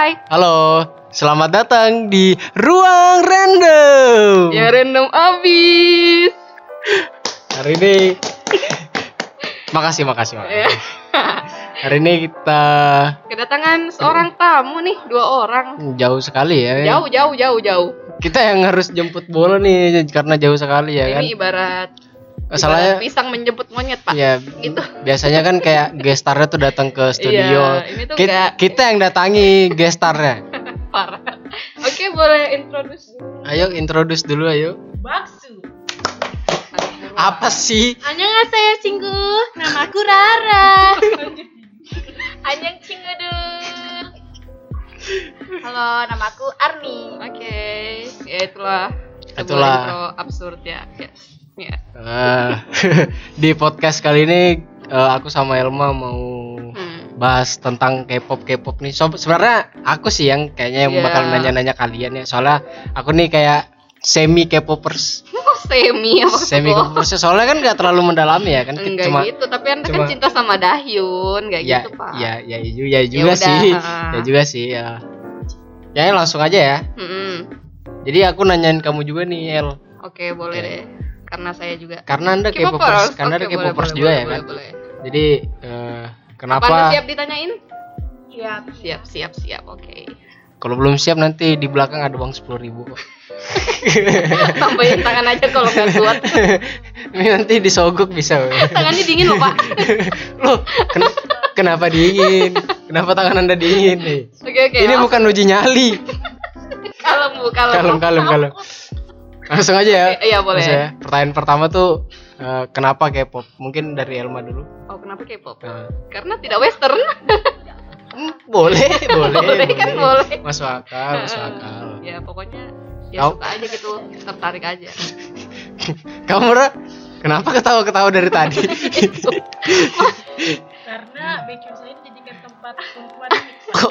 Hai. Halo, selamat datang di Ruang Random. Ya random abis. Hari ini Makasih, makasih, makasih. Ya. Hari ini kita Kedatangan seorang tamu nih, dua orang. jauh sekali ya. Jauh, jauh, jauh, jauh. Kita yang harus jemput bola nih karena jauh sekali ya kan. Ini ibarat Masalahnya ibarat pisang menjemput monyet, Pak. ya Gitu. biasanya kan kayak gestarnya tuh datang ke studio. Iya, ini tuh Ki- nggak- kita yang datangi gestarnya. Parah. Oke, boleh introduce dulu. Ayo introduce dulu ayo. Baksu. Apa sih? Annyeonghaseyo Cinggu. Namaku Rara. Annyeong Cinggudur. Halo, namaku Arni. Oke, ya itulah. Itulah. intro absurd ya, guys. Ya. Eh, di podcast kali ini eh, aku sama Elma mau Hmm. bahas tentang K-pop K-pop nih. So, sebenarnya aku sih yang kayaknya yang Iya. bakal nanya-nanya kalian ya. Soalnya aku nih kayak semi K-popers, semi apa semi K-popers. Soalnya kan nggak terlalu mendalami ya kan Enggak cuma gitu, tapi Anda cuma- kan cinta sama Dahyun, enggak ya, gitu, Pak. ya ya ya, ya juga udah, sih. Ya juga sih ya. Ya langsung aja ya. Mm-mm. Jadi aku nanyain kamu juga nih El. Oke, boleh Oke. deh. Karena saya juga Karena Anda K-popers, karena Anda boleh, K-popers boleh, juga boleh, ya kan. boleh, boleh. Jadi eh, Apa kenapa Anda siap ditanyain? Iya. Siap, siap, siap. Oke. Kalau belum siap nanti di belakang ada uang sepuluh ribu. Tambahin tangan aja kalau nggak kuat. Ini nanti disogok bisa. Tangannya dingin loh, Pak. Loh, ken- kenapa dingin? Kenapa tangan anda dingin nih? Oke, oke. Ini langsung. bukan uji nyali. kalem, Bu, kalem. Kalem, kalem, kalem. Langsung aja ya. Iya, boleh. Langsung ya. Pertanyaan pertama tuh eh, kenapa K-pop? Mungkin dari Elma dulu. Oh, kenapa K-pop? Nah, Karena tidak western. hmm, boleh, boleh, Boleh, kan boleh. Masuk akal, masuk akal. ya, pokoknya ya Kau- suka aja gitu, tertarik aja. Kamu Ra, kenapa ketawa-ketawa dari tadi? Karena BQ saya tempat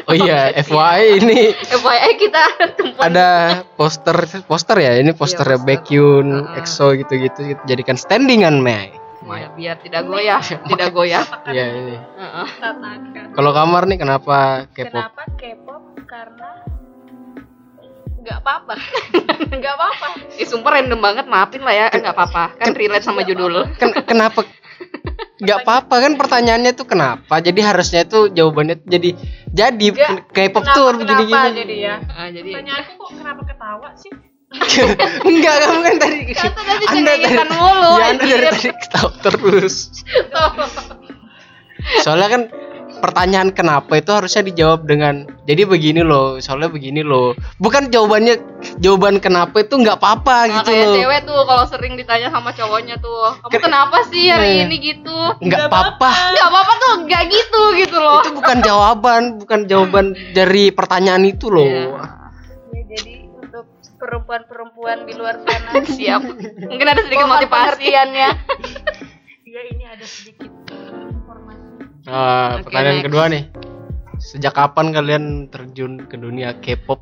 oh iya, FYI ini FYI kita tempat ada poster poster ya ini posternya poster. Baekhyun, Heeh. EXO gitu-gitu jadikan standingan Mei. Ya, biar tidak goyah, tidak goyah. Iya ini. Heeh. Tatakan. Kalau kamar nih kenapa K-pop? Kenapa K-pop? Karena nggak apa-apa. Nggak apa-apa. Ih, sumpah random banget, maafin lah ya, Eh, nggak apa-apa. Kan relate sama judul. Ken- kenapa? Gak apa-apa kan pertanyaannya tuh kenapa? Jadi harusnya tuh jawabannya tuh jadi jadi Ya, K-pop Kenapa, tuh kenapa begini-gini. jadi ya? Ah, jadi Pertanyaanku kok kenapa ketawa sih? Enggak kamu kan tadi. Kata tadi Anda cengengesan mulu, ya, anda dari tadi ketawa terus. Soalnya kan pertanyaan kenapa itu harusnya dijawab dengan jadi begini loh, soalnya begini loh. Bukan jawabannya jawaban kenapa itu nggak apa-apa Nah, gitu kayak loh. cewek tuh kalau sering ditanya sama cowoknya tuh, kamu Ken- kenapa sih hari Nah. ini gitu? Nggak apa-apa. Nggak apa-apa tuh, nggak gitu gitu loh. Itu bukan jawaban, bukan jawaban dari pertanyaan itu loh. Iya. Ya, jadi untuk perempuan-perempuan di luar sana Siap. Mungkin ada sedikit motivasi. pengertiannya. ya ini ada sedikit informasi. Ah, Oke, pertanyaan next. kedua nih. Sejak kapan kalian terjun ke dunia K-pop?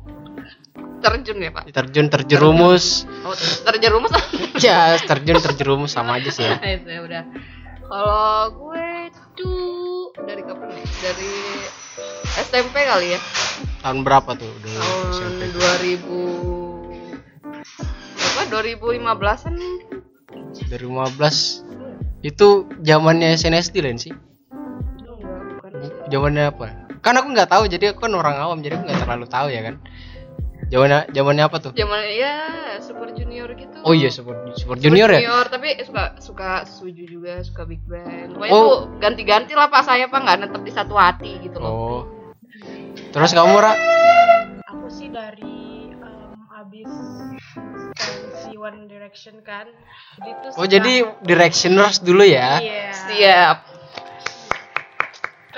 Terjun ya, Pak. Terjun terjerumus. Oh, terjerumus. ya, terjun terjerumus sama aja sih ya. itu ya udah. Kalau gue tuh dari kapan nih? Dari SMP kali ya. Tahun berapa tuh dulu Tahun SMP? 2000 apa 2015-an 2015 itu zamannya SNSD lain sih bukan zamannya apa? Kan aku nggak tahu jadi aku kan orang awam jadi aku nggak terlalu tahu ya kan. Zamannya zamannya apa tuh? Zaman ya super junior gitu. Oh iya super super Super junior ya? Junior tapi suka suka suju juga suka big bang pokoknya Oh. tuh ganti-ganti lah pak saya pak nggak netep di satu hati gitu loh. Oh. Terus kamu Ra? Aku sih dari em, abis si One Direction kan. Jadi tuh oh jadi directioners dulu ya? Iya. siap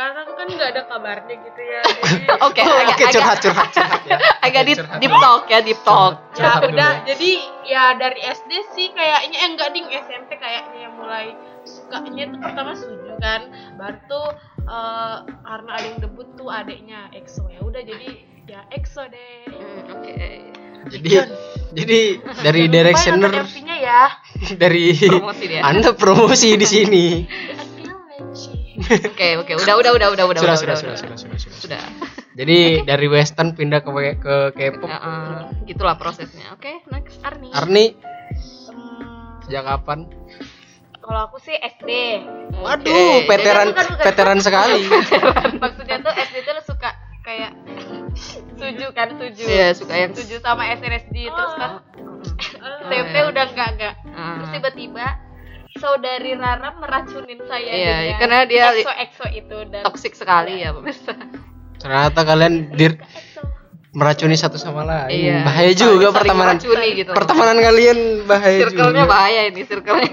Karena aku kan nggak ada kabarnya gitu ya. Jadi oke Oh, agak oke agak curhat curhat curhat ya. Agak deep, Curhat deep dulu. talk ya deep talk. ya Curhat dulu. udah. Ya. jadi ya dari SD sih kayaknya eh enggak ding SMP kayaknya yang mulai sukanya tuh pertama suju kan. Baru tuh eh, karena ada yang debut tuh adeknya EXO. Ya udah jadi ya EXO deh. Hmm, oke. Jadi jadi dari directioner ya. dari promosi dia. Anda promosi di sini oke oke udah udah udah udah udah sudah udah, sudah udah, sudah sudah sudah sudah sudah Jadi dari western pindah ke ke K-pop. Eh, gitulah prosesnya. Oke, next Arni. Arni Hmm, sejak kapan? kalau aku sih SD Waduh, Oke, veteran bukan, bukan. veteran sekali. maksudnya tuh SD tuh lo suka kayak suju kan suju Iya, suka yang suju sama SNSD terus kan Mm. SMP iya. udah enggak enggak Ah. terus tiba-tiba saudari Rara meracunin saya Iya, dengan karena dia li- exo exo itu dan toxic sekali ya pemirsa. Ternyata kalian dir meracuni satu sama lain. Iya. Bahaya juga Saling pertemanan. meracuni gitu. Pertemanan kalian bahaya Circle-nya juga. bahaya ini, circle-nya.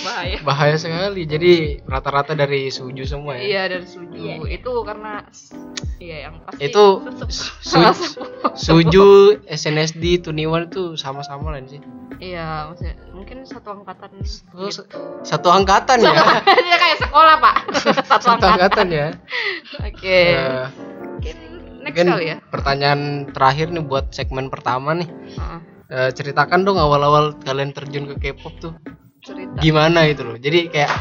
Bahaya. Bahaya sekali. Jadi rata-rata dari suju semua ya. Iya dan suju Iya. itu karena iya yang pasti Itu Salah su- satu. suju, SNSD, Tuniwan itu sama-sama lah sih. Iya, maksudnya mungkin satu angkatan. Terus gitu. satu angkatan ya. Dia kayak sekolah, Pak. satu, satu angkatan ya. Oke. Eh, Mungkin next mungkin kali ya. pertanyaan terakhir nih buat segmen pertama nih. Heeh. Eh, ceritakan dong awal-awal kalian terjun ke K-pop tuh cerita. gimana gitu loh. Jadi kayak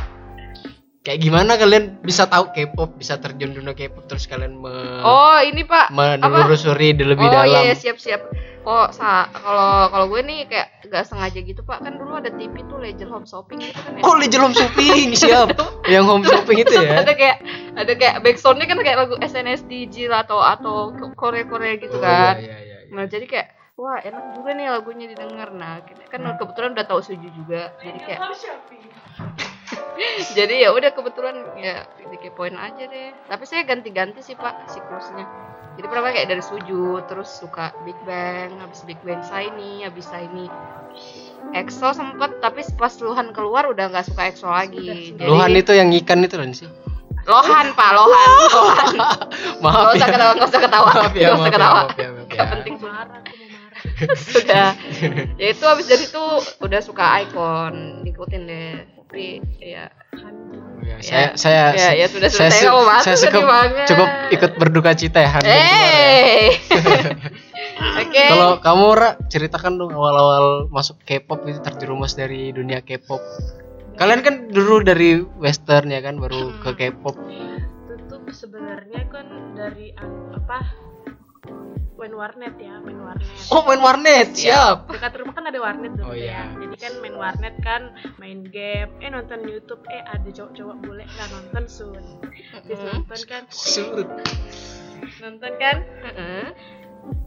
kayak gimana kalian bisa tahu K-pop, bisa terjun dunia K-pop terus kalian me- Oh, ini Pak. menelusuri di lebih oh dalam. iya siap siap. Kok sa kalau kalau gue nih kayak gak sengaja gitu Pak. Kan dulu ada TV tuh Legend Home Shopping gitu kan ya. Oh, Legend Home Shopping, siap. Yang home shopping itu ya. ada kayak ada kayak backsoundnya kan kayak lagu SNSD Jill atau atau Korea Korea gitu Oh, kan. iya, iya, iya. Nah jadi kayak wah enak juga nih lagunya didengar. Nah kita- kan kebetulan udah tahu Suju juga. Jadi kayak jadi ya udah kebetulan ya dikepoin aja deh. Tapi saya ganti-ganti sih pak siklusnya. Jadi pertama kayak dari Suju, terus suka Big Bang, habis Big Bang Shiny, habis Shiny EXO sempet, tapi pas Luhan keluar udah nggak suka EXO lagi. Jadi- Luhan itu yang ikan itu kan sih. Lohan pak, Lohan, Lohan. Maaf Gak usah ya. ketawa, gak usah ketawa, Maaf ya, gak usah maaf ya, ketawa. maaf ya, maaf ya. Gak penting marah aku mau marah sudah. Ya itu habis dari itu udah suka icon, ngikutin deh. Tapi ya, Ya, saya saya ya, ya sudah saya, saya sedih cukup, cukup ikut berduka cita ya kemarin. Eh, oke. Kalau kamu Ra, ceritakan dong awal-awal masuk K-pop itu terjerumus dari dunia K-pop. Kalian kan dulu dari western ya kan baru Hmm. ke K-pop. itu tuh sebenarnya kan dari anu, apa main warnet ya main warnet Oh, main warnet. Siap. dekat rumah kan ada warnet dulu Oh, iya. ya jadi kan main warnet kan main game eh nonton YouTube eh ada cowok-cowok boleh nggak nonton sun nonton kan Surut. nonton kan Heeh.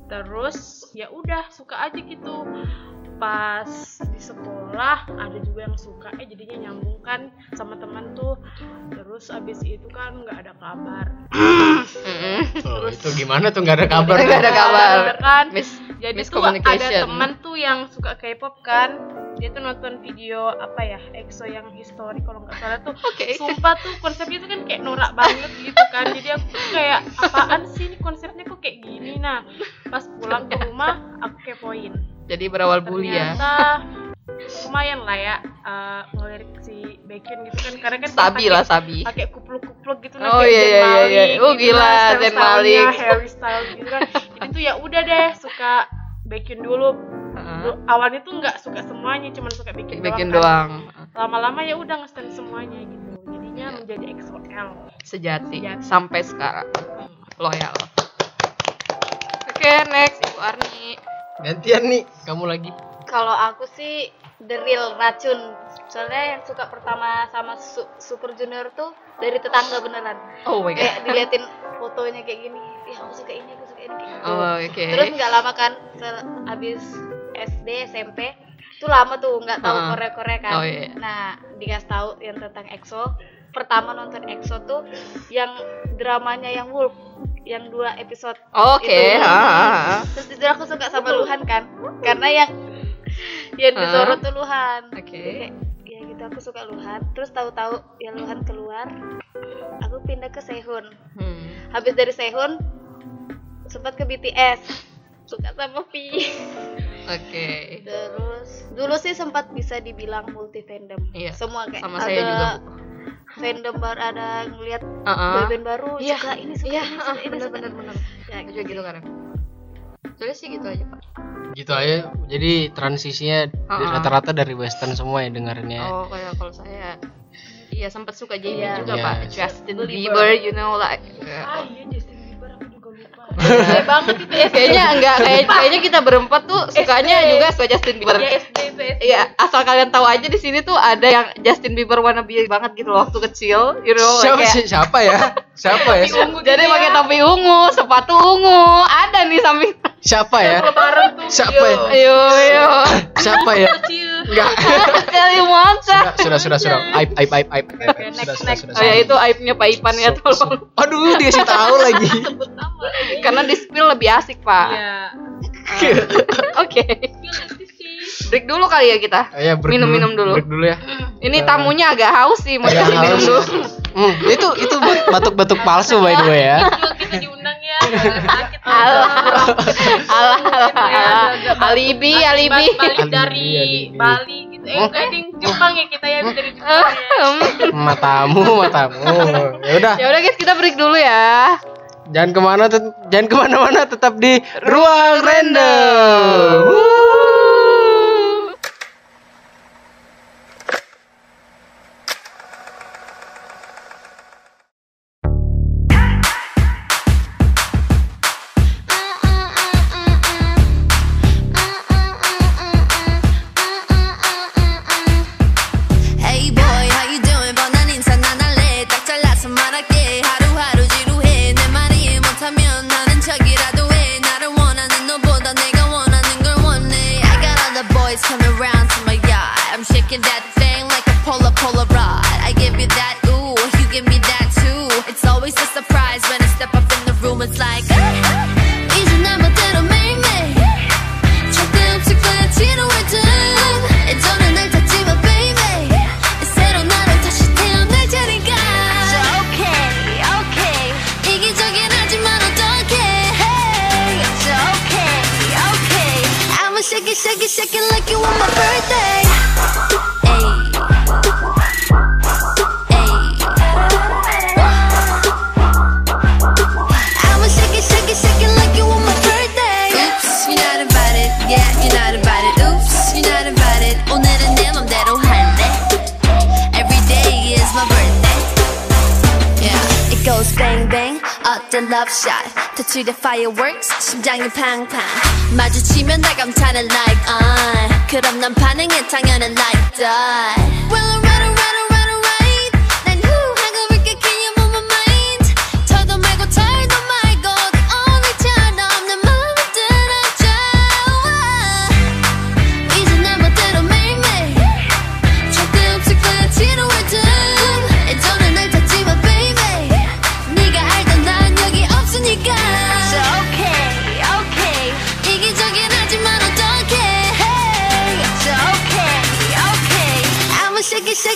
terus ya udah suka aja gitu pas di sekolah ada juga yang suka eh jadinya nyambung kan sama teman tuh. Terus abis itu kan nggak ada kabar. Heeh. Oh, itu gimana tuh? Nggak ada kabar? Nggak ada kabar. kan? Miss, jadi tuh ada teman tuh yang suka K-pop kan. Dia tuh nonton video apa ya EXO yang history kalau nggak salah tuh. Oke. sumpah tuh konsepnya tuh kan kayak norak banget gitu kan. Jadi aku tuh kayak apaan sih ini konsepnya kok kayak gini? Nah pas pulang ke rumah aku kepoin Jadi berawal bully ya. lumayan lah ya eh, ngelirik si Baekhyun gitu kan karena kan Sabi lah, sabi. pakai kupluk-kupluk gitu Oh, kayak iya, iya, iya, iya. Oh, gitu gila, Zayn Malik. Harry style gitu kan tuh ya udah deh suka Baekhyun dulu. Dulu- awalnya tuh nggak suka semuanya cuman suka Baekhyun Bikin doang, kan. doang. lama-lama ya udah ngestan semuanya gitu jadinya Iya. menjadi XOL Sejati. Sejati. Sampai sekarang. Loyal. Oke, next Ibu Arni. Gantian nih, kamu lagi. kalau aku sih the real racun soalnya yang suka pertama sama Su- Super Junior tuh dari tetangga beneran Oh my god. kayak diliatin fotonya kayak gini ya aku suka ini aku suka ini kayak gitu Oh, oke. terus nggak lama kan abis SD SMP itu lama tuh nggak tahu Heeh. Korea Korea kan Oh, iya. nah dikasih tahu yang tentang EXO pertama nonton EXO tuh yang dramanya yang Wolf yang dua episode Oke, ha. terus itu aku suka sama Luhan kan karena yang yang disorot tuh Luhan Oke. Kayak, ya gitu aku suka Luhan terus tahu-tahu yang Luhan keluar aku pindah ke Sehun Hmm. habis dari Sehun sempat ke BTS suka sama V Oke. terus dulu sih sempat bisa dibilang multi fandom Iya, semua kayak sama ada saya juga. Fandom baru ada ngelihat Uh-uh. boyband baru Iya, suka ini suka Iya, ini suka ini suka bener bener. ya Juga gitu kan. Soalnya sih gitu aja, Pak. Gitu aja. Jadi transisinya rata-rata dari western semua ya dengarnya. Oh, kayak kalau saya Iya sempat suka JB Iya. juga Iya. pak Justin Belieber. Bieber, you know like ah iya Justin Bieber Banget itu SD kayaknya enggak kayak kayaknya kita berempat tuh sukanya SD. juga suka Justin Bieber. Ya SD SD Iya, asal kalian tahu aja di sini tuh ada yang Justin Bieber wannabe banget gitu loh waktu kecil, you know, siapa, kayak- si- siapa ya? Siapa ya? Ungu jadi dia. pakai topi ungu, sepatu ungu, ada nih samping. Siapa ya Siapa ya? Ayo, ayo. siapa ya kecil enggak Kali monster. sudah sudah sudah sudah aib aib aib aib sudah next, sudah next. sudah Oh ya itu aibnya Pak Ipan ya tolong. aduh dia sih tahu lagi Karena di spill lebih asik, Pak. iya Oke. Break dulu kali ya kita. ya Minum-minum dulu. break dulu ya Ini tamunya agak haus sih, mau minum haus. dulu. Hmm, itu itu batuk-batuk palsu by the way ya juga kita diundang ya sakit Alah. Alibi, Balik- alibi. dari. Bali gitu eh Oh. Jepang ya kita ya dari Jepang ya matamu matamu ya udah Ya udah guys, kita break dulu ya. jangan ke mana jangan ke mana-mana tetap di ruang random 어떤 love shot. 터치의 fireworks. 심장이 팡팡. 마주치면 다 감탄을 like uh. 그럼 난 반응해 당연한 like that.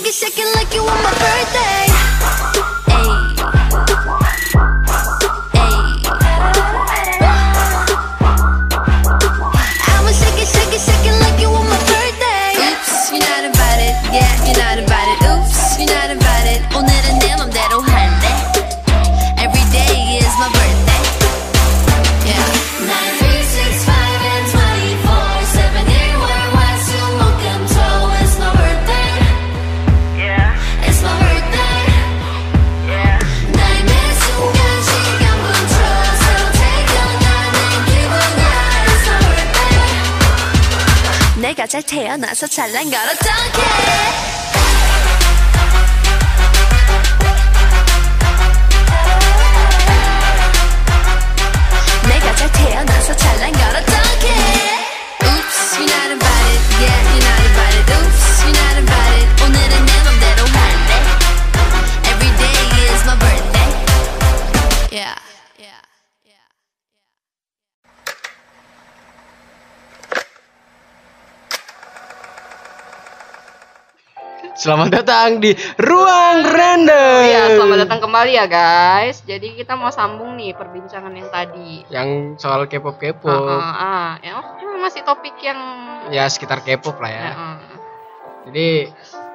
get shaking like you on my birthday. 태어나서 잘난 걸 어떡해 selamat datang di ruang random Iya, selamat datang kembali ya guys. Jadi kita mau sambung nih perbincangan yang tadi. yang soal K-pop K-pop Ah, ah, ah. Ya, oh, masih topik yang ya sekitar K-pop lah ya Ah, ah. jadi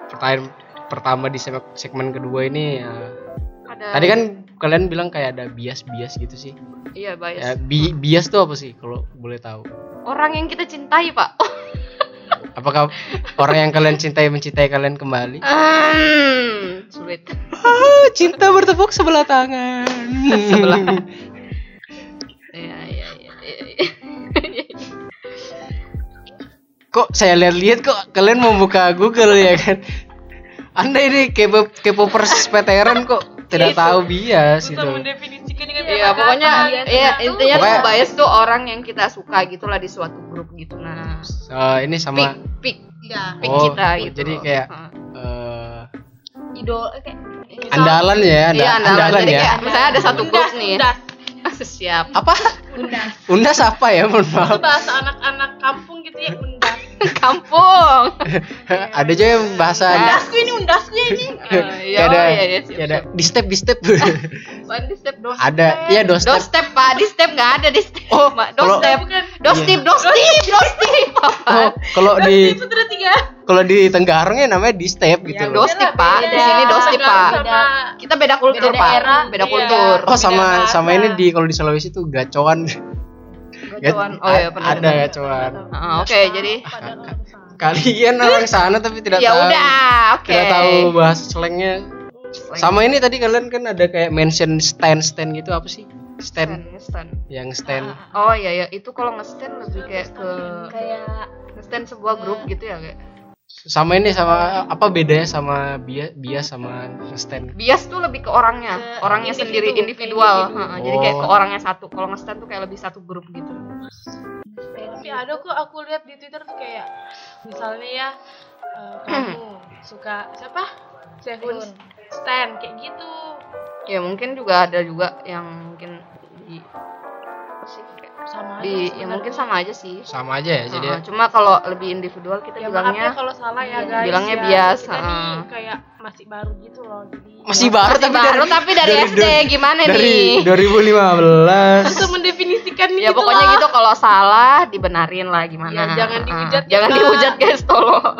pertanyaan pertama di segmen- kedua ini ya, ada tadi kan kalian bilang kayak ada bias-bias gitu sih iya bias. ya, bi- bias tuh apa sih kalau boleh tahu Orang yang kita cintai, Pak. Apakah orang yang kalian cintai mencintai kalian kembali? Sulit. Ah, cinta bertepuk sebelah tangan. sebelah. Ya, ya, ya, kok saya lihat-lihat kok kalian mau buka Google ya kan? Anda ini kepo kepo perspekteran kok tidak tahu bias itu. Iya, pokoknya ya intinya tuh bias tuh orang yang kita suka gitulah di suatu grup gitu nah Eh, ini pick sama pick Iya. pick Oh, kita gitu jadi kayak- Heeh. eh, idol kayak andalan ya anda- iya andalan, andalan jadi ya kayak misalnya ada satu grup nih undas. siap apa undas undas apa ya mohon Itu maaf bahasa anak-anak kampung gitu ya undas. kampung. Ada juga yang bahasa Undasku ini undasku ini. Eh, kayak ada iya, iya, kayak ada di step di step Bukan di step dos ada iya dos dos step step pak. Di step nggak ada di step Oh, kalau- dos step Bukan. dos Iya. tip dos tip dos tip oh kalau di kalau di Tenggarongnya namanya di step gitu loh. dos tip pak. Di sini dos Sama- pak. kita beda kultur Beda pak. daerah, beda iya. kultur. Oh sama beda sama ini di kalau di Sulawesi tuh gacoan Gacoan. oh iya pernah ada gacoan Ah, oke jadi orang sana. kalian orang sana tapi tidak ya tahu. udah oke. Tidak tahu bahasa slangnya. Sama ini tadi kalian kan ada kayak mention stand stand gitu apa sih? Stand. Stand stand. Yang stand. Oh iya ya itu kalau nge-stand lebih kayak ke kayak nge-stand sebuah grup gitu ya kayak sama ini sama apa bedanya sama bias bias sama stand bias tuh lebih ke orangnya Ke orangnya individu, sendiri individual individu. Heeh, jadi kayak ke Oh. orangnya satu kalau nge-stand tuh kayak lebih satu grup gitu Tapi ada kok aku lihat di Twitter tuh kayak misalnya ya eh, kamu suka siapa? Sehun Sehun. Stan kayak gitu. ya mungkin juga ada juga yang mungkin di sih Sama aja di ya mungkin sama aja sih sama aja ya jadi Heeh, cuma kalau lebih individual kita ya bilangnya ya kalau salah ya guys. bilangnya ya. bias, Kita nih heeh. kayak masih baru gitu loh. Jadi masih baru Masih tapi baru dari, tapi dari, SD gimana dari nih 2015 susah mendefinisikan ya gitu pokoknya loh. gitu kalau salah dibenarin lah gimana Ya, jangan dihujat jangan juga. dihujat guys tolong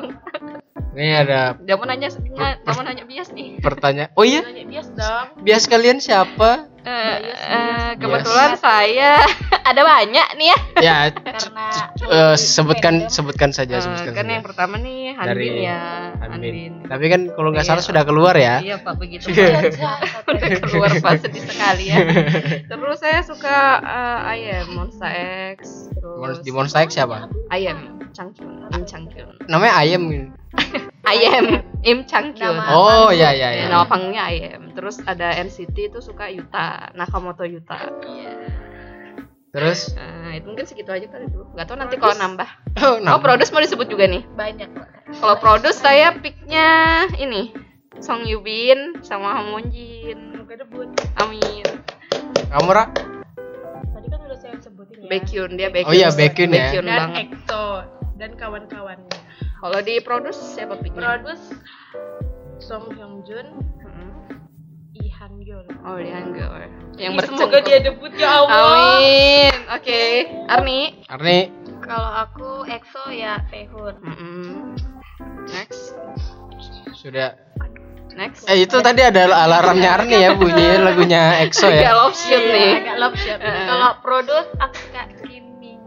ini ada dia mau nanya dia mau nanya bias nih pertanyaan oh iya Nanya bias dong. bias kalian siapa Bias. kebetulan saya ada banyak nih ya ya karena eh, sebutkan sebutkan saja Eh, sebutkan kan saja. yang pertama nih Handin Dari ya Andin. Tapi kan kalau nggak Iya. salah sudah keluar ya. iya pak begitu Iya, Pak. jahat. udah keluar pak sedih sekali ya terus saya suka eh, ayam Monster X Mon- terus Di Monster X siapa? ayam Changkyun Im Changkyun Namanya Ayam. ayam Im Changkyun Oh ya ya Ya, ya. nama panggungnya ayam terus ada NCT itu suka Yuta Nakamoto Yuta Terus Eh, itu mungkin segitu aja kali dulu nggak tahu nanti kalau nambah oh, oh nama. produce mau disebut juga nih banyak Kalau produce saya picknya ini Song Yubin sama Hamonjin. Semoga debut. Amin. Kamu Ra? Tadi kan udah saya sebutin ya. Baekhyun dia Baekhyun. Oh iya, Baekhyun ya. Baekhyun dan banget. EXO dan kawan-kawannya. Kalau di produce siapa picknya? Produce Song Hyung Jun, Hmm. Lee Han Yeol. Oh dia Anggur. Yang Ih. Semoga dia debut ya Allah. Amin. Oke, Arni. Arni kalau aku EXO ya Sehun Mm-mm. Next, sudah. next. Eh itu tadi ada alarmnya Arni ya bunyi lagunya EXO Agak ya. love shoot Iya, nih. agak love shot. Kalau produce aku suka Kim Min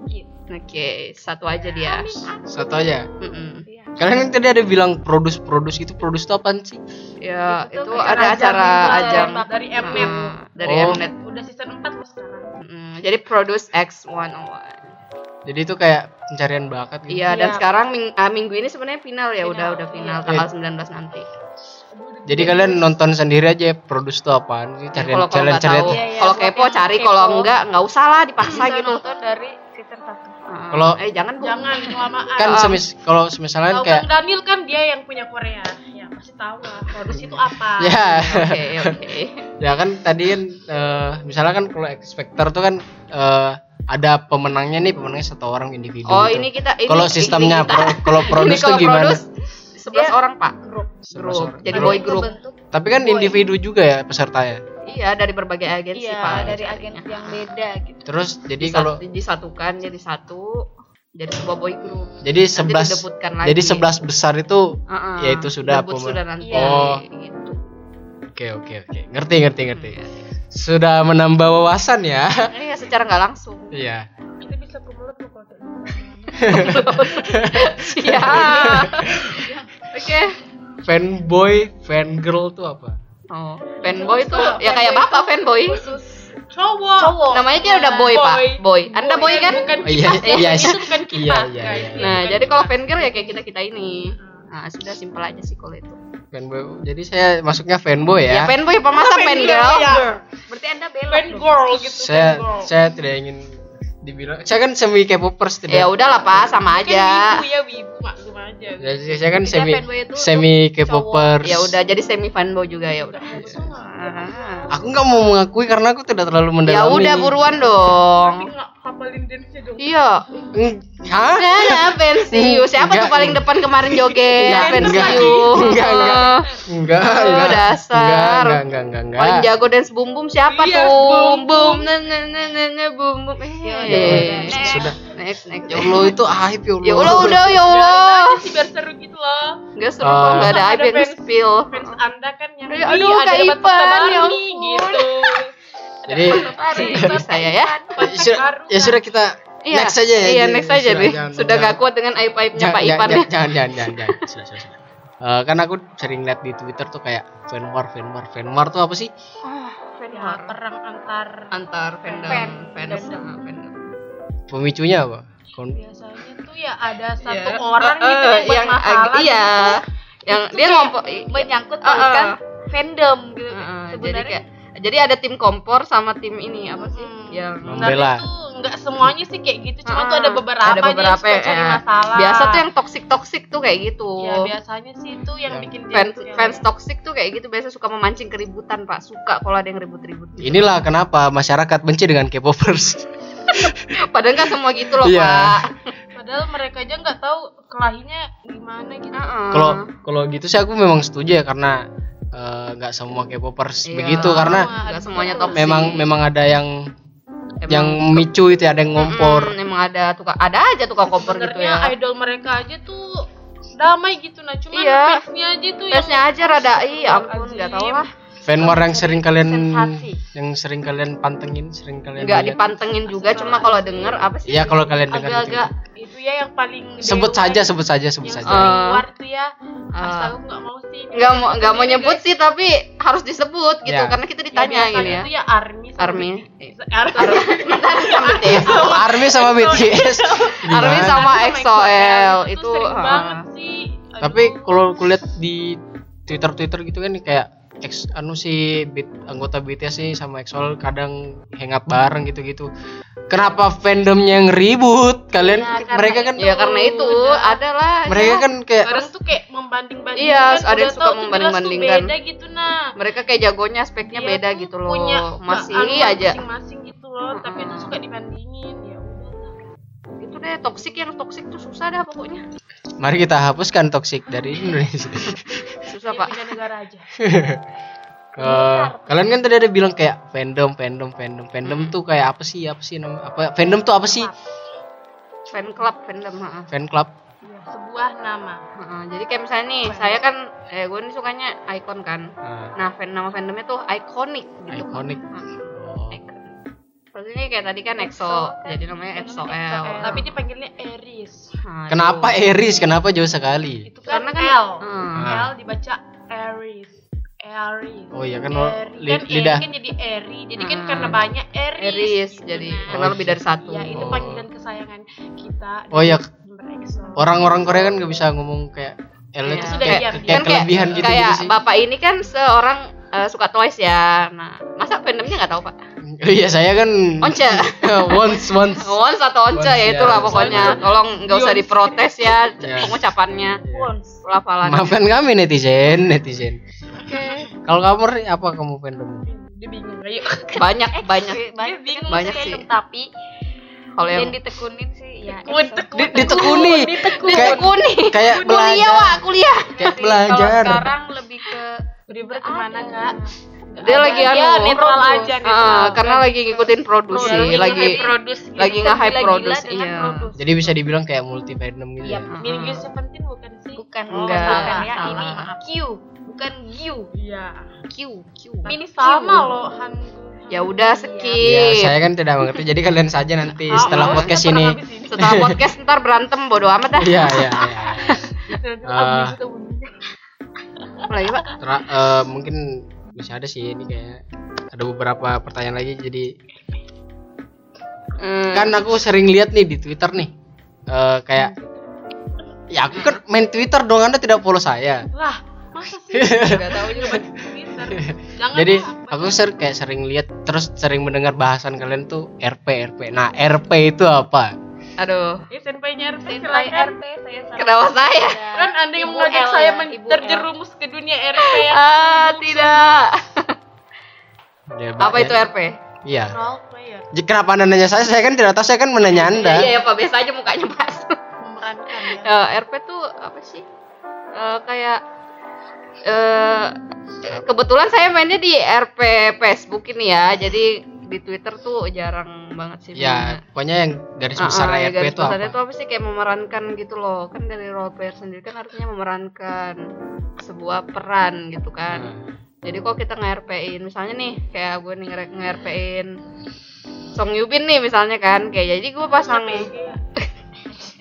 Oke, satu aja dia. Satu aja. Mm-mm. Iya. Kalian kan tadi ada bilang produce-produce itu produce itu apaan sih? Ya, Itu itu ada acara gitu, ajang dari Mnet. Mm, dari Oh. Mnet. Udah season 4 loh sekarang. Mm, jadi produce X101. Jadi itu kayak pencarian bakat gitu. Iya, dan Iya. sekarang ming- ah, minggu ini sebenarnya final ya, Final, udah udah final iya. tanggal Eh. 19 nanti. Jadi kalian nonton sendiri aja ya, produce itu apaan sih? Kalau kalau kalian nggak cari. Iya, iya, kalau kepo cari, kalau enggak nggak usah lah dipaksa Bisa gitu. nonton dari season 1 Ah, Kalau- eh jangan Bu. Jangan kelamaan. Kan semis kalau semisalnya kayak Kang Daniel kan dia yang punya Korea. Ya pasti tahu lah. Produce itu apa. ya Oke, oke. ya kan tadi kan eh, misalnya kan kalau Factor tuh kan eh, ada pemenangnya nih pemenangnya satu orang individu Oh, gitu. ini kita ini kalau ini sistemnya pro- kalau Ini produce tuh kalau gimana produce, 11 orang, Pak. Grup. Grup. orang. Jadi boy group. tapi kan Boy. individu juga ya pesertanya Iya, dari berbagai agensi, iya Pak. dari carinya. agensi yang beda gitu terus jadi Disat- kalau disatukan jadi satu jadi sebuah boy group. jadi sebelas jadi sebelas besar itu Heeh. ya itu sudah pema- sudah nanti. Oh. Gitu. oke oke oke ngerti ngerti ngerti Iya. sudah menambah wawasan ya Iya, secara nggak langsung. iya Kita bisa promote loh kalau kayak Oke. fanboy fangirl tuh apa Oh, fanboy tuh ya kayak bapak fanboy. Khusus cowok Cowok. Namanya dia udah boy, Pak. Boy. Anda boy kan? bukan Oh, iya, kipas ya. iya, itu bukan iya, kipas iya, guys. iya. Nah, Bukan jadi kipas. kalau fangirl ya kayak kita-kita ini. Nah, sudah simpel aja sih kalau itu. fanboy jadi saya masuknya fanboy Ya, ya, fanboy apa masa fangirl? ya. Berarti Anda belok fan dong. girl gitu saya saya tidak ingin dibilang saya kan semi K-popers tidak Ya udahlah, Pak, sama Kan aja. wibu ya wibu maklum aja Jadi saya kan semi semi K-popers Ya udah jadi semi fanboy juga ya udah. Semua. aku nggak mau mengakui karena aku tidak terlalu mendalami Ya udah buruan tapi dong. Hafalin dance-nya dong Iya. Mm, Hah? Nah, pensiu. Siapa tuh Enggak. paling depan kemarin joget? Enggak, Pensiu. enggak, enggak. Enggak, Oh, enggak. dasar. Enggak, enggak, enggak, enggak, enggak. Paling jago dance bum bum siapa Iya, tuh? Bum Bum na na na na na bum bum. Eh, udah, Sudah. next next. Ya Allah itu aib ya Allah. Ya Allah udah ya Allah. Biar seru gitu loh Enggak seru Ah. kok enggak ada Ada aib yang spill. fans anda kan yang Aduh, "Ih, aduh, ada Ipan, ya gitu Jadi saya ya. Kontak ya sudah, ya Kak. sudah kita Iya, next aja ya. Iya, Jadi, next aja sudah, deh. jangan- Sudah gak kuat dengan aib-aibnya jangan, Pak jangan, Ipan ya. jangan, jangan, jangan, jangan, jangan. Sudah, sudah, sudah. Eh, kan aku sering lihat di Twitter tuh kayak fan war, fan war, fan war tuh apa sih? ya perang antar Antar fandom, Fan. Fandom. sama fandom. Pemicunya apa? Kon- biasanya tuh ya ada satu Ya. orang Eh, gitu yang masalah ag- iya. gitu. Yang Itu dia kayak ngompor menyangkut Ah, ah. pautkan fandom gitu. Jadi Sebenarnya kayak jadi ada tim kompor sama tim ini apa sih Hmm. yang Membela. Tuh nggak semuanya sih kayak gitu, cuma tuh Ah, ada beberapa, ada beberapa aja yang suka cari ya. masalah. biasa tuh yang toxic toxic tuh kayak gitu ya biasanya sih itu yang Yang bikin fans ya. fans toxic tuh kayak gitu biasa suka memancing keributan pak suka kalau ada yang ribut-ribut gitu. Inilah kenapa masyarakat benci dengan K-popers. padahal nggak semua gitu loh Iya. pak Padahal mereka aja nggak tahu kelahinya gimana gitu. Heeh. Kalau kalau gitu sih aku memang setuju ya karena eh, nggak semua K-popers Iya. begitu karena nggak semuanya toxic. memang memang ada yang Emang- yang micu itu ada yang ngompor. Mm, emang ada tukang ada aja tukang kompor gitu ya. idol mereka aja tuh damai gitu nah, cuman Iya. fansnya aja tuh fansnya aja rada iya ampun nggak tahu lah. Fan war yang sering kalian Sensasi. yang sering kalian pantengin, sering kalian nggak dipantengin juga cuma kalau denger apa sih? Iya kalau kalian dengar agak-agak ya yang paling Sebut dewa, saja, sebut saja, sebut yang saja. Eh. keluar tuh ya. Astaga aku nggak mau sih. nggak mau nggak mau nyebut guys. sih tapi harus disebut gitu Ya. karena kita Ya, ditanya biasanya gini ya Itu ya army sama Army. BTS. Army. sama BTS Army sama BTS. Army Gimana? sama Sama EXO-L itu ah. banget sih. Tapi kalau kulihat di Twitter Twitter gitu kan kayak ex anu si beat, anggota BTS nih sama EXO kadang hangout bareng gitu-gitu. Kenapa fandomnya yang ribut? Kalian Ya, karena mereka kan ya karena itu Udah. adalah mereka kan kayak kadang tuh kayak membanding-bandingkan. Iya, ada yang suka membanding-bandingkan. Beda gitu nah. mereka kayak jagonya speknya Dia beda gitu loh punya masih keanuan aja masing-masing gitu loh, tapi itu suka dibandingin ya udah. itu deh toksik yang toksik tuh susah dah pokoknya mari kita hapuskan toxic dari Indonesia. susah Dia pak punya negara aja. Eh, kalian kan tadi ada bilang kayak fandom, fandom, fandom, fandom tuh kayak apa sih? Apa sih nama apa? Fandom tuh apa sih? fan club fandom ha. Fan club. Iya, sebuah nama. Ha, jadi kayak misalnya nih saya kan eh gue nih sukanya icon kan Nah, nah fan nama fandomnya tuh iconic gitu iconic. Oh. Terus ini kayak tadi kan EXO, jadi namanya EXO-L. Eh, Tapi dipanggilnya Aries. Nah, Kenapa. Eris? Kenapa jauh sekali? Itu kan, Karena kan L. Hmm. L dibaca Aries. Aries. Oh iya kan Eri. li- kan lidah. kan jadi Eri. Jadi kan Hmm. karena banyak Aries. Aries, gitu, jadi nah. karena lebih dari satu. Ya, itu Oh. panggilan kesayangan kita. Oh iya. Orang-orang Korea kan nggak bisa ngomong kayak L Iya. itu Sudah kayak, kayak kan kayak, kelebihan gitu kayak gitu sih. bapak ini kan seorang eh, suka Twice ya. Nah, masa fandomnya nggak tahu pak? Oh iya saya kan Once. once once. Once atau Once Once, ya itulah ya. pokoknya. Tolong nggak usah diprotes ya Ya. pengucapannya. Once. Pelafalan. Maafkan kami netizen, netizen. Oke. Kalau kamu apa kamu fandom? Dia bingung. Ayo. Banyak banyak. banyak bingung Banyak sih tapi Kalau yang ditekunin sih ya Tekun, tekun. Di- ditekuni. Kayak ditekuni. kayak Kuliah belajar. wak kuliah. Kayak Kalau belajar. sekarang lebih ke Beribadah ke mana kak? Dia lagi anu. netral aja. Ah, netral. karena lagi ngikutin produksi, Iya, lagi produce gitu. lagi nge-hype produce, dengan iya. produce. Jadi bisa dibilang kayak multi fandom gitu. Iya, ya. Minggu Seventeen bukan sih? bukan Oh, Enggak, bukan ya salah. ini Q bukan Giu Iya. Q Q. Ini sama loh Han. Ya udah Ya, skip. saya kan tidak mengerti. Jadi kalian saja nanti Ah, setelah oh, podcast ini. Setelah podcast ntar berantem bodo amat dah. Iya, iya, iya. Ah. pak? Tra- eh, mungkin bisa ada sih ini kayak ada beberapa pertanyaan lagi jadi Hmm, kan aku sering lihat nih di Twitter nih eh, kayak ya aku kan main Twitter dong anda tidak follow saya Lah, masa sih? nggak tahu juga Jangan jadi lah. aku ser kayak sering lihat terus sering mendengar bahasan kalian tuh RP RP nah RP itu apa? Aduh. Ya, senpai-nya RP Senpai silakan. RP saya salah. Kenapa saya? Kan Anda yang mengajak L saya ya, terjerumus ke dunia RP ya. ah tidak. Ya, apa ba- itu ya- RP iya. Role player Jadi kenapa anda nanya saya? Saya kan tidak tahu saya kan menanya anda. iya ya pak. Biasa aja mukanya pas memerankan ya. Eh, RP tuh apa sih? Eh, kayak eh kebetulan saya mainnya di RP Facebook ini ya. Jadi di Twitter tuh jarang banget sih ya mainnya. pokoknya yang garis besar Ah, ah, ya, RP garis itu besarnya apa? tuh apa sih? Kayak memerankan gitu loh. Kan dari role player sendiri kan artinya memerankan sebuah peran gitu kan. Nah, jadi kalau kita nge-RP-in misalnya nih kayak gue nih nge- nge-RP-in Song Yubin nih misalnya kan. Kayak jadi gue pasang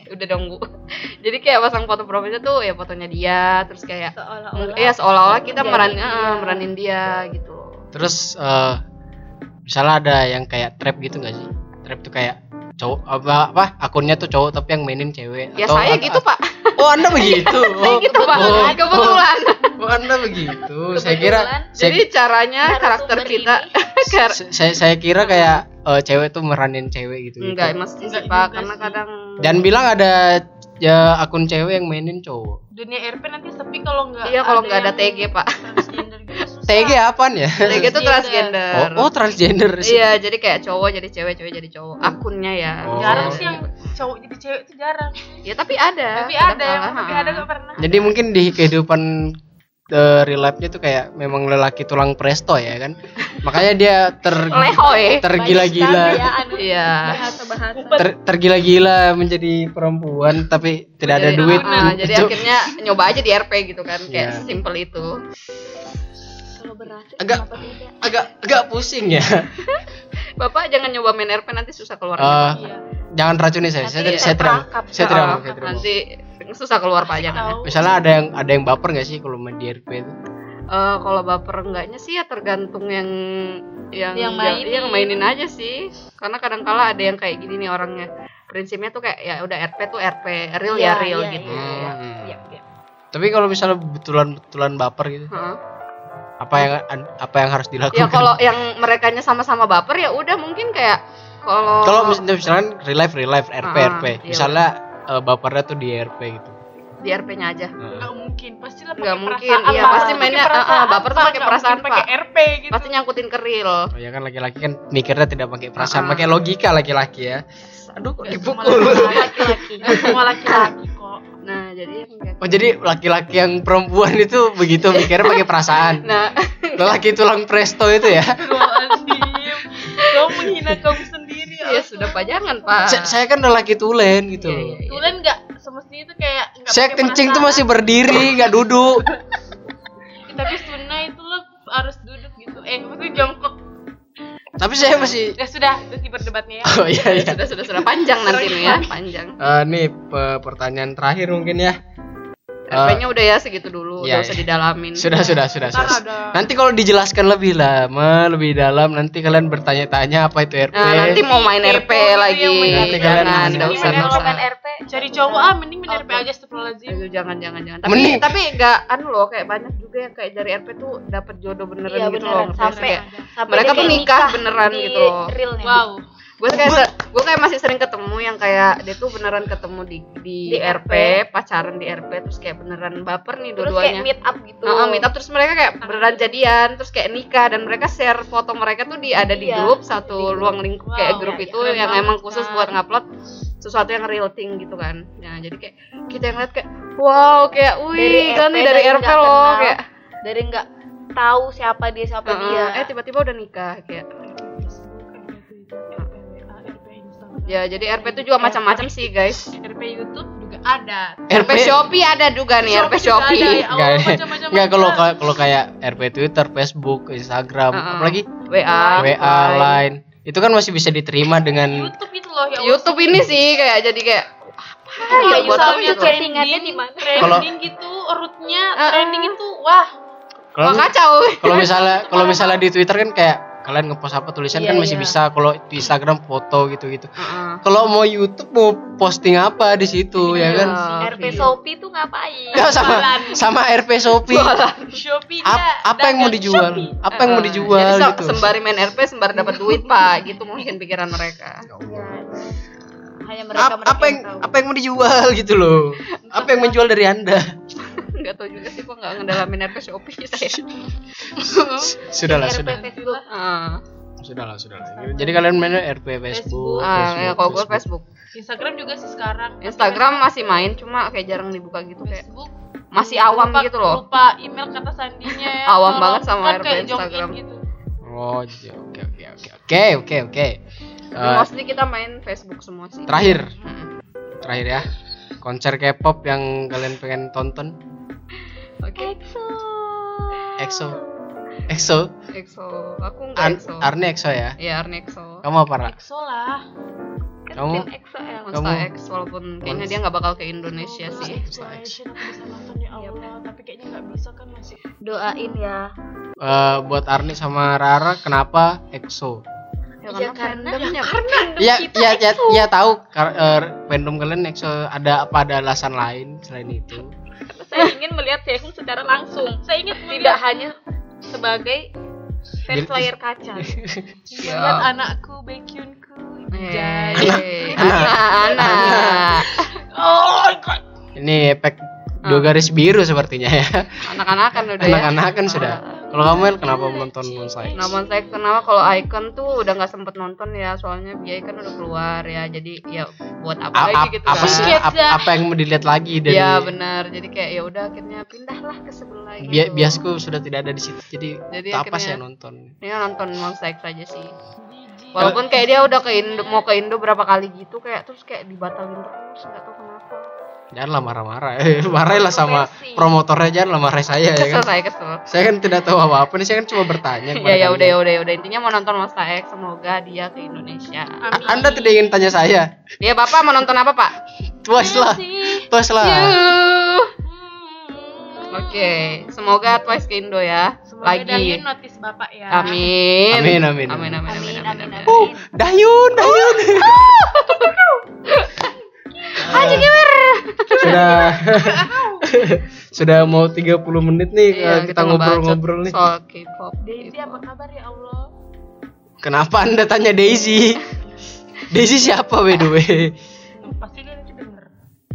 udah dong bu jadi kayak pasang foto profilnya tuh ya fotonya dia terus kayak seolah-olah. Ya seolah-olah kita meran dia. eh, meranin dia gitu. Loh terus eh misalnya ada yang kayak trap gitu nggak sih? Trap tuh kayak cowok apa apa akunnya tuh cowok tapi yang mainin cewek. Ya Atau saya gitu pak. Oh anda begitu? Oh, gitu pak. Oh, kebetulan. oh, anda begitu? Saya kira saya, jadi caranya karakter kita kar- saya saya kira kayak eh, cewek tuh meranin cewek gitu enggak gitu. sih Enggak pak juga karena sih. kadang dan bilang ada ya akun cewek yang mainin cowok Dunia RP nanti sepi kalau nggak iya kalau nggak ada yang TG pak transgender gitu susah. TG apaan ya TG itu transgender oh, oh transgender sih iya jadi kayak cowok jadi cewek cewek jadi cowok akunnya ya Oh. Jarang sih yang cowok jadi cewek itu jarang. ya tapi ada Tapi ada, malah, tapi ada nggak pernah. jadi mungkin di kehidupan eh, real life-nya tuh kayak memang lelaki tulang presto ya kan. Makanya dia ter tergila-gila. Ya iya. Bahasa-bahasa. Ter, tergila-gila menjadi perempuan tapi tidak ada Jadi, duit. ah, jadi untuk- akhirnya nyoba aja di RP gitu kan kayak Iya. sesimpel itu. Berhasil Agak- agak agak pusing ya. Bapak jangan nyoba main RP nanti susah keluar. Eh, Iya. jangan racuni saya. Saya, Nanti saya saya tidak Ah, mau saya tidak mau. nanti susah keluar ya. Tahu. misalnya ada yang ada yang baper nggak sih kalau main di RP itu Eh, kalau baper enggaknya sih ya tergantung yang yang Yang yang, mainin. yang mainin aja sih karena kadang kala ada yang kayak gini nih orangnya prinsipnya tuh kayak ya udah RP tuh RP real Iya, ya real iya, gitu iya. Hmm. Iya, iya. tapi kalau misalnya betulan betulan baper gitu Heeh. apa yang apa yang harus dilakukan ya kalau yang merekanya sama-sama baper ya udah mungkin kayak kalau kalau mis- misalnya real life real life RP Ah, RP iya. misalnya eh, bapernya tuh di RP gitu di RP-nya aja Nggak mungkin, pastilah pakai Nggak mungkin, iya, pasti Pakai mainnya, ah, baper tuh Pak. pakai perasaan, pakai Pak. RP gitu. pasti nyangkutin ke real oh ya kan laki-laki kan mikirnya tidak pakai perasaan Ah. pakai logika laki-laki ya aduh kok dipukul semua laki-laki. Semua laki-laki kok. nah jadi oh jadi laki-laki yang perempuan itu begitu mikirnya pakai perasaan nah lelaki tulang presto itu ya. Kau menghina kamu sendiri. Ya sudah pak jangan pak. Saya, saya kan lelaki tulen gitu. Iya, iya, iya. Tulen nggak semestinya itu kayak nggak saya kencing tuh masih berdiri nggak duduk. Tapi sunnah itu lo harus duduk gitu. Eh, maksudnya jongkok. tapi saya masih Ya sudah, itu berdebatnya ya. oh iya iya. Sudah sudah sudah panjang nanti nih ya panjang. Eh, nih pe- pertanyaan terakhir mungkin ya Eh, RP-nya udah ya segitu dulu iya, udah usah iya. didalamin. Sudah sudah sudah, Ntar sudah. ada- nanti kalau dijelaskan lebih lama lebih dalam nanti kalian bertanya-tanya apa itu RP nah nanti mau main Kepo RP lagi yang main Nanti kalian jangan main nggak RP. usah main RP Cari cowok. Ah, mending main RP aja astagfirullahaladzim. Aduh, jangan jangan jangan. Tapi Mending- tapi nggak anu loh kayak banyak juga yang kayak dari RP tuh dapat jodoh beneran iya gitu beneran. loh sampai sampai Mereka tuh nikah beneran gitu loh. Wow. Gue kayak se- gue kayak masih sering ketemu yang kayak dia tuh beneran ketemu di di, Di RP, RP. pacaran di RP terus kayak beneran baper nih terus kayak dua-duanya meet up gitu. Heeh, meet up terus mereka kayak beneran jadian terus kayak nikah dan mereka share foto mereka tuh di ada di Iya, grup satu ruang lingkup kayak Wow, grup iya, itu iya, yang emang khusus kan. buat ngupload sesuatu yang real thing gitu kan. Nah jadi kayak kita yang lihat kayak wow kayak wih kan nih dari RP loh kayak. dari nggak tahu siapa dia siapa Heeh, dia. eh tiba-tiba udah nikah kayak ya jadi RP itu juga macam-macam sih guys. RP YouTube juga ada. RP Shopee ada juga nih RP juga ada, Shopee ya. Nggak, Allah, macam-macam nggak kalau kalau kayak RP Twitter, Facebook, Instagram, Heeh. apalagi? WA WA, Line, itu kan masih bisa diterima dengan YouTube itu loh ya. YouTube ini sih kayak jadi kayak Kalau ya, buat apa misalnya gitu? Chattingannya di mana? Kalau- Trending gitu, rootnya trending itu wah. Kalau Wah, kacau. kalau misalnya kalau misalnya di Twitter kan kayak kalian ngepost apa tulisan Iya, kan masih iya. bisa. Kalau di Instagram foto gitu-gitu. Heeh. kalau mau YouTube mau posting apa di situ ya Iya, kan RP video. Shopee tuh ngapain? Ya, sama Jualan. sama RP Shopee. Shopee Ap- apa yang mau dijual? Shopee. apa yang mau dijual Jadi gitu? sembari main RP sembari dapat duit pak. Gitu mungkin pikiran mereka. Hanya mereka mereka apa yang tahu. apa yang mau dijual gitu loh? Apa yang menjual dari anda nggak tahu juga sih kok nggak ngedalamin RP Shopee saya sudahlah RP sudah. Facebook. Ah, sudahlah sudahlah jadi kalian mainnya RP Facebook, ah, ya, kalau gue Facebook. Facebook. Instagram juga sih sekarang. Instagram masih main cuma kayak jarang dibuka gitu kayak Facebook. masih awam lupa, gitu loh. lupa email kata sandinya ya. Awam Tolong. banget sama Kan RP Instagram. gitu. oh iya, oke oke oke. Oke oke oke. Tapi Eh, mostly kita main Facebook semua sih. terakhir. Mm. terakhir ya. Konser K-pop yang kalian pengen tonton oke EXO. EXO EXO EXO aku nggak Ar EXO Arni EXO ya ya Arni EXO kamu apa Ra? EXO lah kamu Tim EXO ya. Monsta kamu- X walaupun kayaknya dia nggak bakal ke Indonesia sih aku bisa nonton ya Allah tapi kayaknya nggak bisa kan masih Doain ya. Eh, buat Arni sama Rara kenapa EXO ya, Ya, karena karena- fandomnya Iya, iya, iya, iya tahu kar- eh, fandom kalian EXO ada apa ada alasan lain selain itu? Saya ingin melihat Sehun secara langsung. Saya ingin tidak hanya sebagai fans layar kaca. Lihat anakku Baekhyunku Eh, jadi anak-anak oh Ini efek dua garis biru sepertinya ya. anak-anakan udah ya. Anak-anak kan sudah. Kalau kamu kenapa menonton Monster X? Nah, Monsta X kenapa? Kalau Icon tuh udah nggak sempet nonton ya soalnya biaya kan udah keluar ya jadi ya buat apa A- lagi gitu apa kan. sih? Ap- apa yang mau dilihat lagi dari ya benar. Jadi kayak ya udah akhirnya pindahlah ke sebelah gitu. Bia- biasku sudah tidak ada di situ jadi, Jadi tak apa akhirnya- saya nonton. ini nonton Monsta X aja sih. Walaupun kayak dia udah ke Indo mau ke Indo berapa kali gitu kayak terus kayak dibatalin terus nggak tahu kenapa janganlah marah-marah. Eh, marahilah sama promotornya janganlah marah saya ya kesel kan saya kesel. Saya kan tidak tahu apa-apa nih saya kan cuma bertanya ya kepada ya udah ya udah ya udah. Intinya mau nonton Monsta X semoga dia ke Indonesia. A- anda tidak ingin tanya saya? Dia bapak mau nonton apa pak? Twice lah. Twice lah. Yuh. Oke, semoga Twice ke Indo ya. Semoga Lagi. Dayun notice bapak ya. Amin. Amin, amin, Amin, amin, amin, Amin, amin, amin, amin. amin. Dayun Dayun Aja gimana? sudah sudah mau 30 menit nih Iya, kita ngobrol-ngobrol nih soal K-pop. Daisy apa kabar ya Allah kenapa anda tanya Daisy Daisy siapa by the way pasti dia nanti denger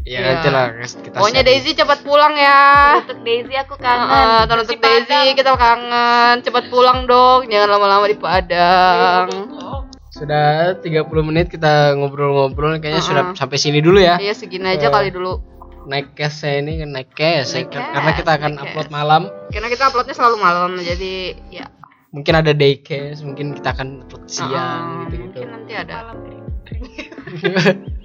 ya Iya. nanti lah kita Pokoknya. Daisy cepat pulang ya. Untuk Daisy aku kangen. tahun untuk. Daisy kita kangen. Cepat pulang dong, jangan lama-lama di Padang. Sudah 30 menit kita ngobrol-ngobrol kayaknya Uh-uh. sudah sampai sini dulu ya Iya segini aja Eh. kali dulu. naik case ini kan naik case ya, Naik karena kita akan naik upload case. malam Karena kita uploadnya selalu malam, jadi ya. mungkin ada day case mungkin kita akan upload siang heeh, gitu gitu mungkin nanti ada. malam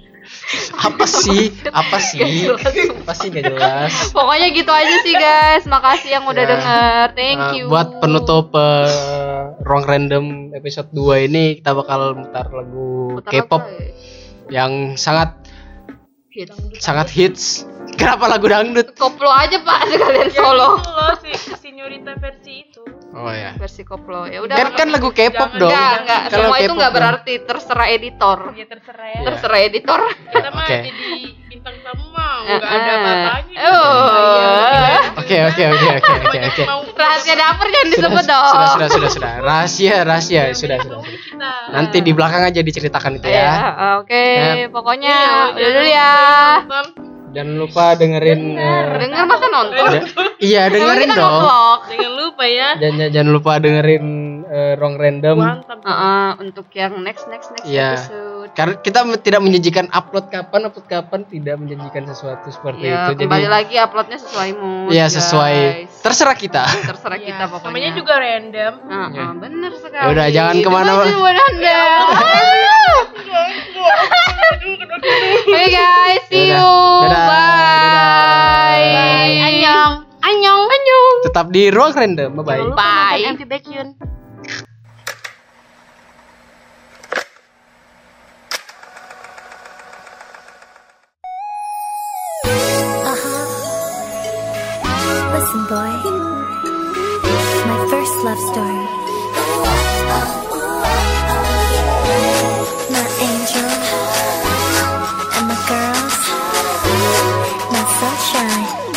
apa sih apa sih apa sih gak jelas Pokoknya gitu aja sih guys. Makasih yang udah Ya. denger. Thank Nah, you. buat penutup eh, Wrong Random episode 2 ini kita bakal mutar lagu K-pop ya? yang sangat Hits. sangat hits. Kenapa lagu dangdut? Koplo aja pak sekalian Yang solo. itu loh si Sinyorita versi itu Oh ya. Versi koplo. Ya udah. Kan kan lagu K-pop dong. enggak, enggak. Kalau Semua itu enggak dong. berarti terserah editor. ya terserah ya Iya. Terserah editor. kita mah jadi bintang tamu mau nggak ada Eh, eh. bapaknya Oh. Oke oke oke oke oke oke. mau Rahasia dapur jangan Sudah disebut sudah dong. sudah sudah sudah. Rahasia rahasia sudah sudah. sudah. kita Nanti di belakang aja diceritakan itu Ya, ya. oke. Ya. Pokoknya Iya, udah dulu ya. Jangan lupa dengerin eh, Dengar masa nonton? Iya dengerin dong. jangan lupa ya Jangan jangan lupa dengerin eh, Wrong Random. mantap Heeh, untuk yang next next next Iya. episode. Karena kita tidak menjanjikan upload kapan, upload kapan, tidak menjanjikan sesuatu seperti Ya, itu. kembali Jadi lagi uploadnya sesuai mood. ya sesuai guys. terserah kita. terserah kita Iya, pokoknya. namanya juga random Heeh, bener sekali. Ya udah, jangan ke mana-mana. Oke guys, see you. Dadah. Bye. Dadah. Annyeong. Annyeong. Annyeong. Tetap di Ruang Random. Bye bye. Bye. MV Baekhyun. Boy. My first love story. My angel and my girls, my sunshine.